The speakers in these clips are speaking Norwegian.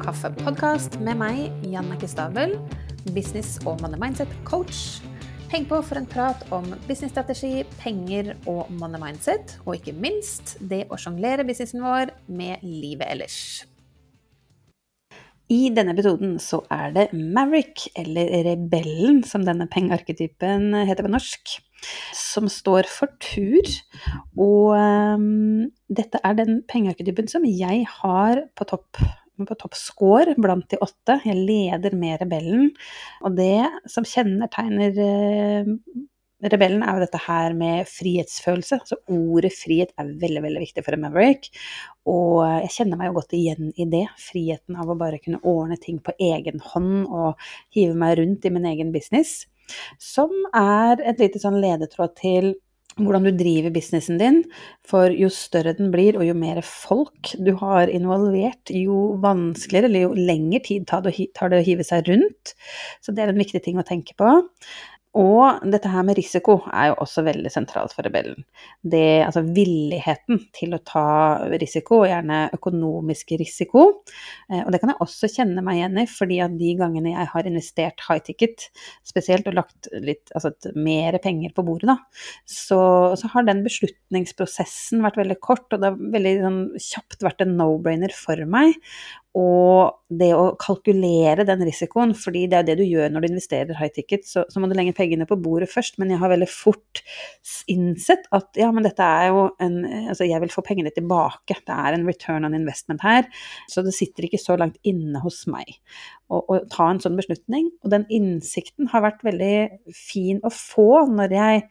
kaffepodkast med meg, Jannicke Stabel, business- og money mindset-coach. Heng på for en prat om businessstrategi, penger og money mindset, og ikke minst det å sjonglere businessen vår med livet ellers. I denne episoden så er det Maverick, eller Rebellen som denne pengearketypen heter på norsk, som står for tur. Og um, dette er den pengearketypen som jeg har på topp på topp score blant de åtte. Jeg leder med Rebellen. Og det som kjennetegner eh, Rebellen, er jo dette her med frihetsfølelse. Så ordet frihet er veldig, veldig viktig for en Maverick. Og jeg kjenner meg jo godt igjen i det. Friheten av å bare kunne ordne ting på egen hånd og hive meg rundt i min egen business. Som er et lite sånn ledetråd til hvordan du driver businessen din. For jo større den blir, og jo mer folk du har involvert, jo vanskeligere eller jo lengre tid tar det å hive seg rundt. Så det er en viktig ting å tenke på. Og dette her med risiko er jo også veldig sentralt for rebellen. Det, altså villigheten til å ta risiko, og gjerne økonomisk risiko. Eh, og det kan jeg også kjenne meg igjen i, fordi at de gangene jeg har investert high ticket, spesielt og lagt litt altså mer penger på bordet, da, så, så, har den beslutningsprosessen vært veldig kort, og det har veldig sånn, kjapt vært en no-brainer for meg og det å kalkulere den risikoen, fordi det er det du gjør når du investerer high ticket, så, så, må du legge pengene på bordet først. Men jeg har veldig fort innsett at ja, men dette er jo en Altså, jeg vil få pengene tilbake. Det er en return on investment her. Så det sitter ikke så langt inne hos meg å, ta en sånn beslutning. Og den innsikten har vært veldig fin å få når jeg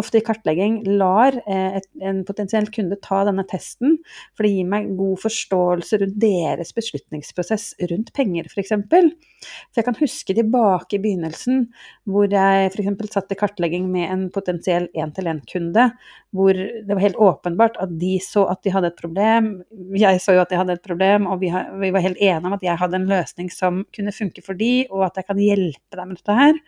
ofte i kartlegging lar eh, et, en potensiell kunde ta denne testen, for det gir meg god forståelse rundt deres beslutningsprosess rundt penger, f.eks. For, jeg kan huske tilbake i begynnelsen hvor jeg f.eks. satt i kartlegging med en potensiell én-til-én-kunde, hvor det var helt åpenbart at de så at de hadde et problem, jeg så jo at de hadde et problem, og vi var helt enige om at jeg hadde en løsning som kunne funke for de, og at jeg kan hjelpe deg med dette her.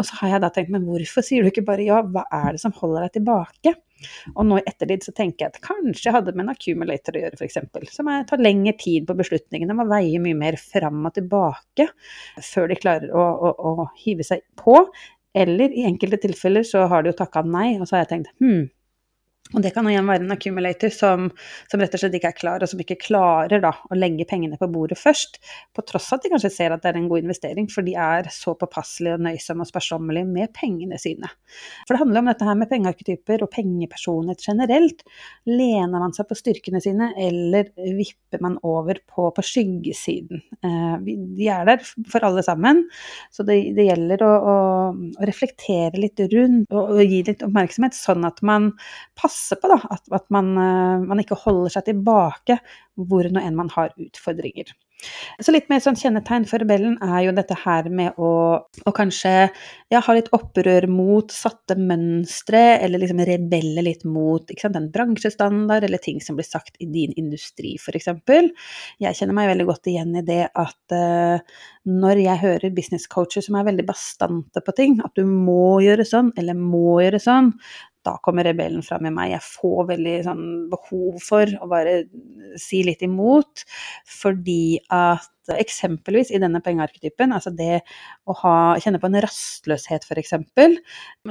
Og så har jeg da tenkt, men hvorfor sier du ikke bare ja, hva er det som holder deg tilbake? Og nå i ettertid så tenker jeg at kanskje jeg hadde med en accumulator å gjøre, f.eks. Som tar lengre tid på beslutningene, må veie mye mer fram og tilbake før de klarer å, å, å hive seg på. Eller i enkelte tilfeller så har de jo takka nei, og så har jeg tenkt hm, og det kan igjen være en accumulator som, som, rett og slett ikke er klar, og som ikke klarer da, å legge pengene på bordet først, på tross av at de kanskje ser at det er en god investering, for de er så påpasselige og nøysomme og sparsommelige med pengene sine. For det handler om dette her med pengearketyper og pengepersonlighet generelt. Lener man seg på styrkene sine, eller vipper man over på, på skyggesiden? Eh, de er der for alle sammen, så det, det gjelder å, å, å, reflektere litt rundt og, og gi litt oppmerksomhet, sånn at man passer passe på da, at, at man, eh, man, ikke holder seg tilbake hvor nå enn man har utfordringer. Så litt mer sånn kjennetegn for rebellen er jo dette her med å, å kanskje ja, ha litt opprør mot satte mønstre, eller liksom rebelle litt mot sant, en bransjestandard, eller ting som blir sagt i din industri, f.eks. Jeg kjenner meg veldig godt igjen i det at uh, når jeg hører business coacher som er veldig bastante på ting, at du må gjøre sånn, eller må gjøre sånn, da kommer rebellen fram i meg. Jeg får veldig sånn behov for å bare si litt imot, fordi at eksempelvis i denne pengearketypen, altså det å ha, kjenne på en rastløshet f.eks.,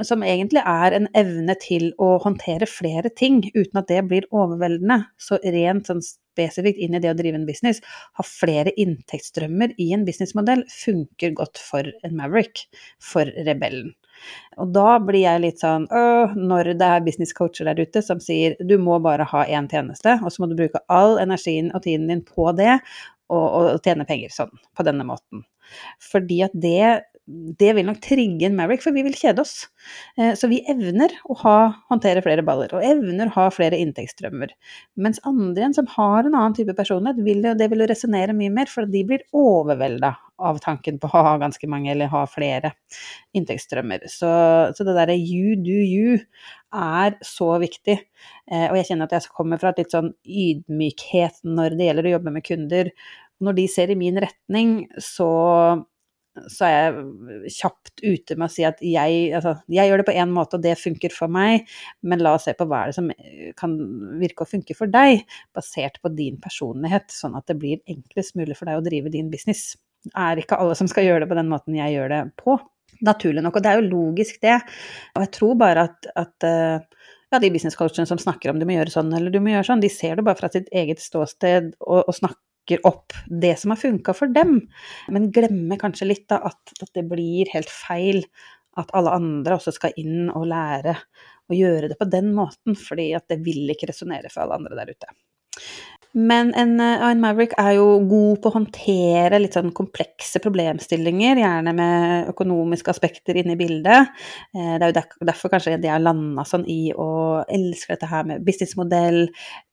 som egentlig er en evne til å håndtere flere ting uten at det blir overveldende, så rent sånn spesifikt inn i det å drive en business, ha flere inntektsstrømmer i en businessmodell funker godt for en Maverick, for rebellen. Og da blir jeg litt sånn øh, når det er businesscoacher der ute som sier du må bare ha én tjeneste, og så må du bruke all energien og tiden din på det, og, og tjene penger sånn, på denne måten. Fordi at det det vil nok trigge en Maverick, for vi vil kjede oss. Eh, så vi evner å ha, håndtere flere baller, og evner å ha flere inntektsstrømmer. Mens andre igjen, som har en annen type personlighet, vil det, det vil resonnere mye mer, for de blir overvelda av tanken på å ha ganske mange, eller ha flere inntektsstrømmer. Så, så det derre you do you er så viktig. Eh, og jeg kjenner at jeg kommer fra et litt sånn ydmykhet når det gjelder å jobbe med kunder. Når de ser i min retning, så så er jeg kjapt ute med å si at jeg, altså, jeg gjør det på én måte, og det funker for meg, men la oss se på hva er det som kan virke og funke for deg, basert på din personlighet, sånn at det blir enklest mulig for deg å drive din business. Det er ikke alle som skal gjøre det på den måten jeg gjør det på. Naturlig nok, og det er jo logisk, det. Og jeg tror bare at, at eh, ja, de businesscoachene som snakker om du må gjøre sånn eller du må gjøre sånn, de ser det bare fra sitt eget ståsted og, og snakker opp det som har funka for dem, men glemmer kanskje litt da at, at, det blir helt feil at alle andre også skal inn og lære å gjøre det på den måten, fordi at det vil ikke resonnere for alle andre der ute. Men en, eh, en, Maverick er jo god på å håndtere litt sånn komplekse problemstillinger, gjerne med økonomiske aspekter inne i bildet. Eh, det er jo derfor kanskje de har landa sånn i å elske dette her med businessmodell,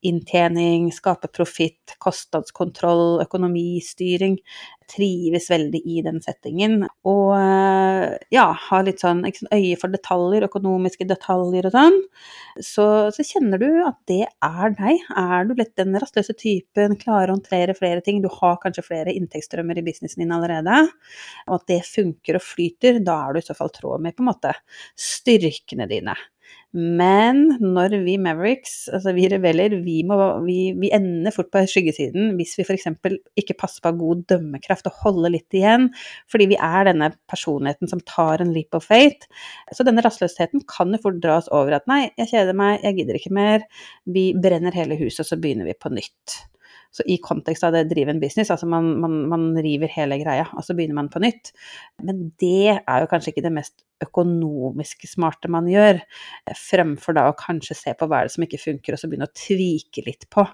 inntjening, skape profitt, kostnadskontroll, økonomistyring trives veldig i den settingen. Og eh, ja, har litt sånn sant, øye for detaljer, økonomiske detaljer og sånn. Så, så, kjenner du at det er deg. Er du litt den rastløse typen, klarer å håndtere flere ting, du har kanskje flere inntektsstrømmer i businessen din allerede, og at det funker og flyter, da er du i så fall tråd med på en måte styrkene dine. Men når vi Mavericks, altså vi rebeller, vi, må, vi, vi ender fort på skyggesiden hvis vi f.eks. ikke passer på god dømmekraft og holder litt igjen, fordi vi er denne personligheten som tar en leap of faith. Så denne rastløsheten kan jo fort dra oss over at nei, jeg kjeder meg, jeg gidder ikke mer, vi brenner hele huset, og så begynner vi på nytt. Så i kontekst av det drive en business, altså man, man, man, river hele greia, og så begynner man på nytt. Men det er jo kanskje ikke det mest økonomisk smarte man gjør, fremfor da å kanskje se på hva er det som ikke funker, og så begynne å tvike litt på,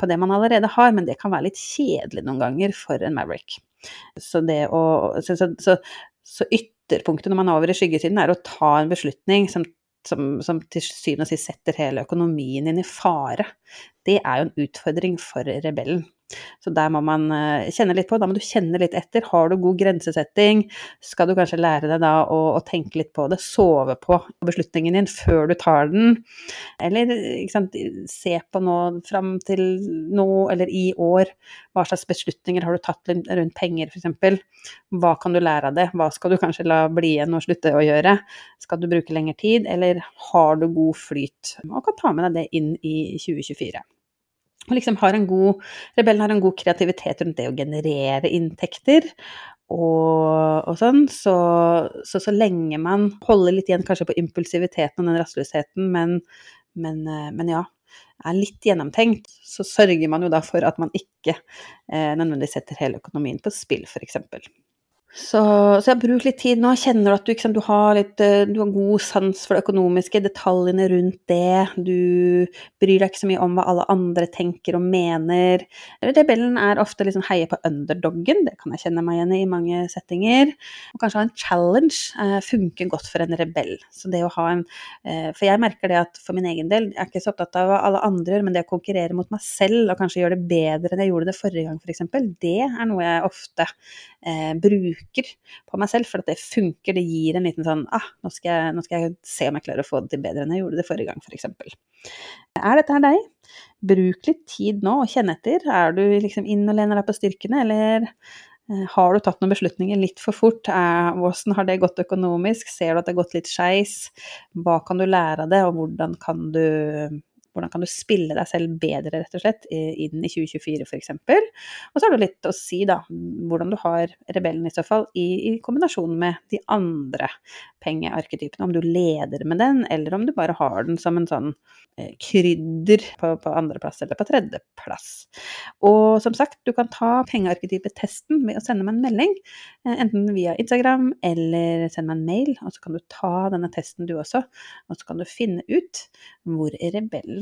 på det man allerede har. Men det kan være litt kjedelig noen ganger for en Maverick. Så det å så, så, så, ytterpunktet når man er over i skyggesiden, er å ta en beslutning som som, som, til syvende og sist setter hele økonomien din i fare, det er jo en utfordring for rebellen. Så der må man eh, kjenne litt på, da må du kjenne litt etter. Har du god grensesetting, skal du kanskje lære deg da å, å tenke litt på det, sove på beslutningen din før du tar den. Eller sant, se på nå fram til nå eller i år, hva slags beslutninger har du tatt rundt penger f.eks. Hva kan du lære av det, hva skal du kanskje la bli igjen og slutte å gjøre? Skal du bruke lengre tid, eller har du god flyt? Og kan ta med deg det inn i 2024 og liksom har en god Rebellen har en god kreativitet rundt det å generere inntekter. Og, og sånn, så, så, så lenge man holder litt igjen kanskje på impulsiviteten og den rastløsheten, men, men, eh, men, ja, er litt gjennomtenkt, så sørger man jo da for at man ikke eh, nødvendigvis setter hele økonomien på spill, f.eks. Så, så jeg bruker litt tid nå. Kjenner du at du, sant, du, har litt, eh, du, har god sans for det økonomiske, detaljene rundt det. Du bryr deg ikke så mye om hva alle andre tenker og mener. Rebellen er ofte liksom heier på underdoggen, det kan jeg kjenne meg igjen i i mange settinger. Og kanskje ha en challenge eh, funker godt for en rebell. Så det å ha en eh, For jeg merker det at for min egen del, jeg er ikke så opptatt av hva alle andre gjør, men det å konkurrere mot meg selv og kanskje gjøre det bedre enn jeg gjorde det forrige gang, f.eks., det er noe jeg ofte eh, bruker på meg selv, for at det funker. Det gir en liten sånn ah, nå skal, jeg, nå skal jeg se om jeg klarer å få det til bedre enn jeg gjorde det forrige gang, f.eks. Er dette her deg? Bruk litt tid nå og kjenn etter. Er du liksom inn og lener deg på styrkene, eller eh, har du tatt noen beslutninger litt for fort? Hvordan har det gått økonomisk? Ser du at det har gått litt skeis? Hva kan du lære av det, og hvordan kan du hvordan kan du spille deg selv bedre, rett og slett, inn i 2024 f.eks. Og så har du litt å si, da, hvordan du har rebellen i så fall, i, i kombinasjon med de andre pengearketypene. Om du leder med den, eller om du bare har den som en sånn eh, krydder på, på andreplass eller på tredjeplass. Og som sagt, du kan ta pengearketypetesten med å sende meg en melding, eh, enten via Instagram eller sende meg en mail, og så kan du ta denne testen du også, og så kan du finne ut hvor rebellen